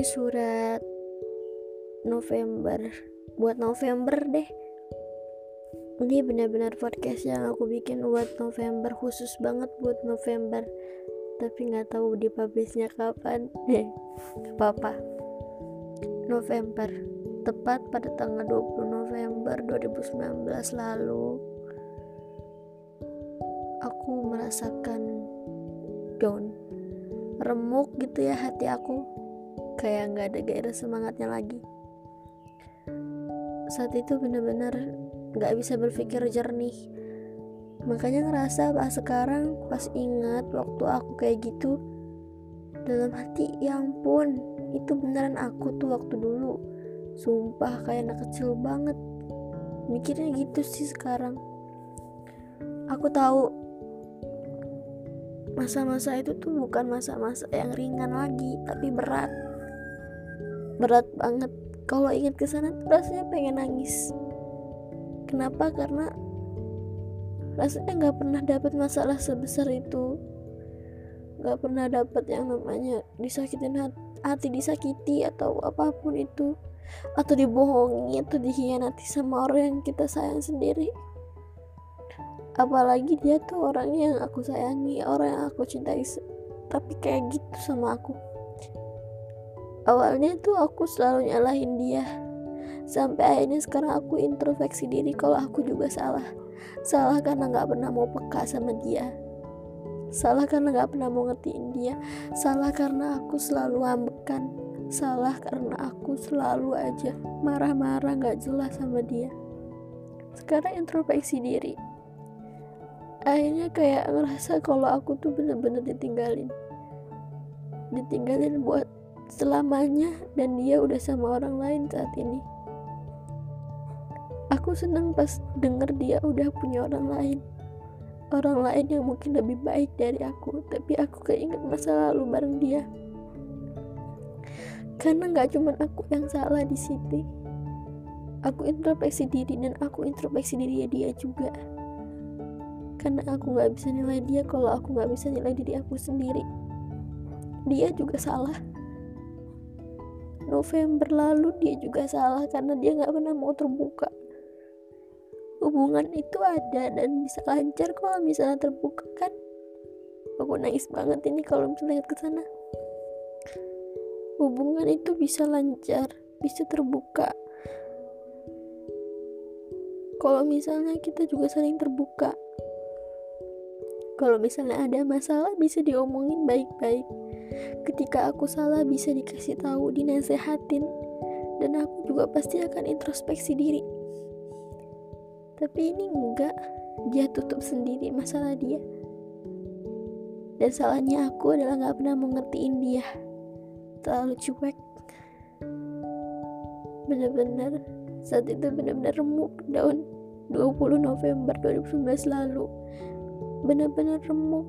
surat November. Buat November deh. Ini benar-benar podcast yang aku bikin buat November. Khusus banget buat November. Tapi nggak tahu dipublishnya kapan. Deh gak apa-apa. November. Tepat pada tanggal 20 November 2019 lalu aku merasakan down. Remuk gitu ya hati aku kayak nggak ada gairah semangatnya lagi. Saat itu bener-bener nggak bisa berpikir jernih. Makanya ngerasa pas sekarang pas ingat waktu aku kayak gitu dalam hati ya ampun itu beneran aku tuh waktu dulu. Sumpah kayak anak kecil banget. Mikirnya gitu sih sekarang. Aku tahu masa-masa itu tuh bukan masa-masa yang ringan lagi tapi berat berat banget. Kalau ingat ke sana rasanya pengen nangis. Kenapa? Karena rasanya nggak pernah dapat masalah sebesar itu. Nggak pernah dapat yang namanya disakitin hati disakiti atau apa pun itu. Atau dibohongi atau dikhianati sama orang yang kita sayang sendiri. Apalagi dia tuh orangnya yang aku sayangi orang yang aku cintai tapi kayak gitu sama aku awalnya tuh aku selalu nyalahin dia. Sampai akhirnya sekarang aku introspeksi diri kalau aku juga salah. Salah karena nggak pernah mau peka sama dia. Salah karena nggak pernah mau ngertiin dia. Salah karena aku selalu ambekan. Salah karena aku selalu aja marah-marah nggak jelas sama dia. Sekarang introspeksi diri. Akhirnya kayak ngerasa kalau aku tuh bener-bener ditinggalin. Ditinggalin buat selamanya dan dia udah sama orang lain saat ini. Aku senang pas denger dia udah punya orang lain. Orang lain yang mungkin lebih baik dari aku tapi aku keinget masa lalu bareng dia. Karena nggak cuma aku yang salah di sini aku introspeksi diri dan aku introspeksi diri dia juga. Karena aku nggak bisa nilai dia kalau aku nggak bisa nilai diri aku sendiri. Dia juga salah November lalu dia juga salah karena dia nggak pernah mau terbuka. Hubungan itu ada dan bisa lancar kalau misalnya terbuka kan? Aku nangis banget ini kalau misalnya lihat ke sana. Hubungan itu bisa lancar bisa terbuka. Kalau misalnya kita juga saling terbuka kalau misalnya ada masalah bisa diomongin baik-baik. Ketika aku salah bisa dikasih tahu dinasehatin. Dan aku juga pasti akan introspeksi diri. Tapi ini enggak dia tutup sendiri masalah dia. Dan salahnya aku adalah nggak pernah mengertiin dia. Terlalu cuek. Bener-bener saat itu bener-bener remuk daun 20 November 2019 lalu bener-bener remuk.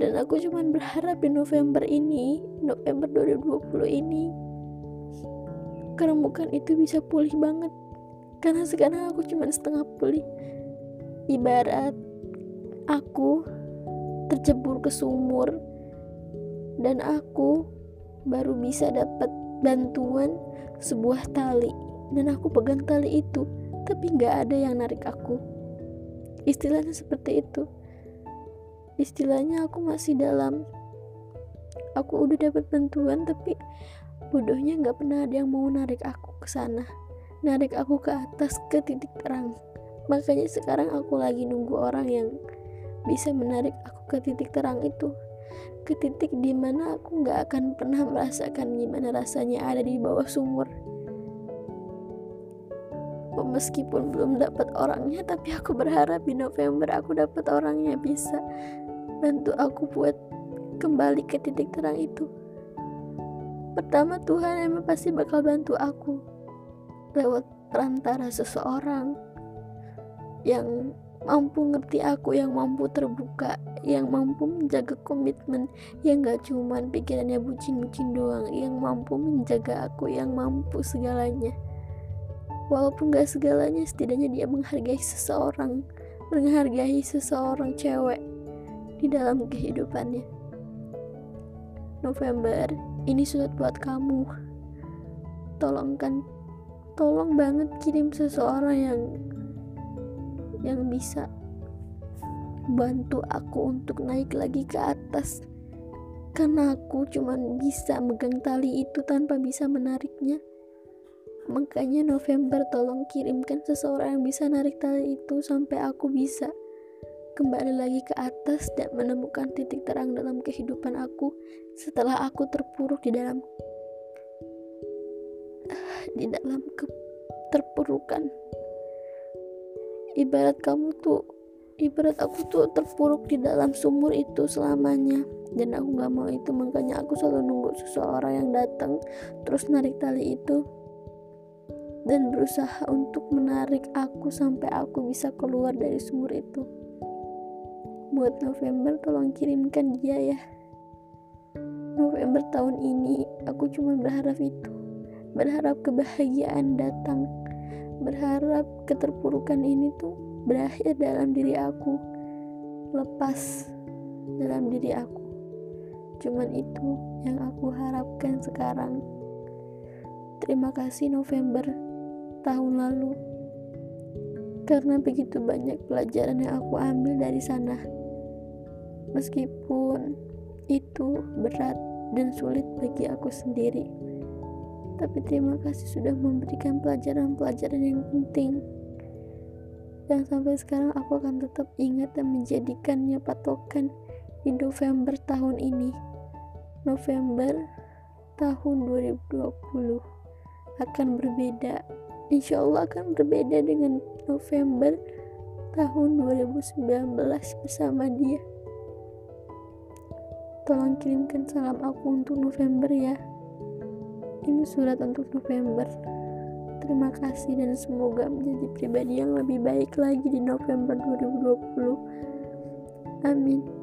Dan aku cuman berharap di November ini November 2020 ini keremukan itu bisa pulih banget. Karena sekarang aku cuma setengah pulih. Ibarat aku tercebur ke sumur dan aku baru bisa dapat bantuan sebuah tali. Dan aku pegang tali itu tapi nggak ada yang narik aku istilahnya seperti itu. Istilahnya aku masih dalam. Aku udah dapat bantuan tapi bodohnya nggak pernah ada yang mau narik aku ke sana. Narik aku ke atas ke titik terang. Makanya sekarang aku lagi nunggu orang yang bisa menarik aku ke titik terang itu. Ke titik di mana aku nggak akan pernah merasakan gimana rasanya ada di bawah sumur meskipun belum dapat orangnya tapi aku berharap di November aku dapat orangnya bisa bantu aku buat kembali ke titik terang itu pertama Tuhan emang pasti bakal bantu aku lewat perantara seseorang yang mampu ngerti aku, yang mampu terbuka, yang mampu menjaga komitmen, yang gak cuman pikirannya bucin-bucin doang, yang mampu menjaga aku, yang mampu segalanya. Walaupun gak segalanya, setidaknya dia menghargai seseorang, menghargai seseorang cewek di dalam kehidupannya. November ini surat buat kamu. Tolong kan tolong banget kirim seseorang yang yang bisa bantu aku untuk naik lagi ke atas. Karena aku cuma bisa megang tali itu tanpa bisa menariknya makanya November tolong kirimkan seseorang yang bisa narik tali itu sampai aku bisa. Kembali lagi ke atas dan menemukan titik terang dalam kehidupan aku setelah aku terpuruk di dalam di dalam keterpurukan ibarat kamu tuh ibarat aku tuh terpuruk di dalam sumur itu selamanya. Dan aku gak mau itu makanya aku selalu nunggu seseorang yang datang terus narik tali itu dan berusaha untuk menarik aku sampai aku bisa keluar dari sumur itu. Buat November tolong kirimkan dia ya. November tahun ini aku cuma berharap itu. Berharap kebahagiaan datang. Berharap keterpurukan ini tuh berakhir dalam diri aku. Lepas dalam diri aku. Cuman itu yang aku harapkan sekarang. Terima kasih November tahun lalu. Karena begitu banyak pelajaran yang aku ambil dari sana. Meskipun itu berat dan sulit bagi aku sendiri. Tapi terima kasih sudah memberikan pelajaran-pelajaran yang penting. Dan sampai sekarang aku akan tetap ingat dan menjadikannya patokan di November tahun ini. November tahun 2020 akan berbeda insya Allah akan berbeda dengan November tahun 2019 bersama dia. Tolong kirimkan salam aku untuk November ya. Ini surat untuk November. Terima kasih dan semoga menjadi pribadi yang lebih baik lagi di November 2020 amin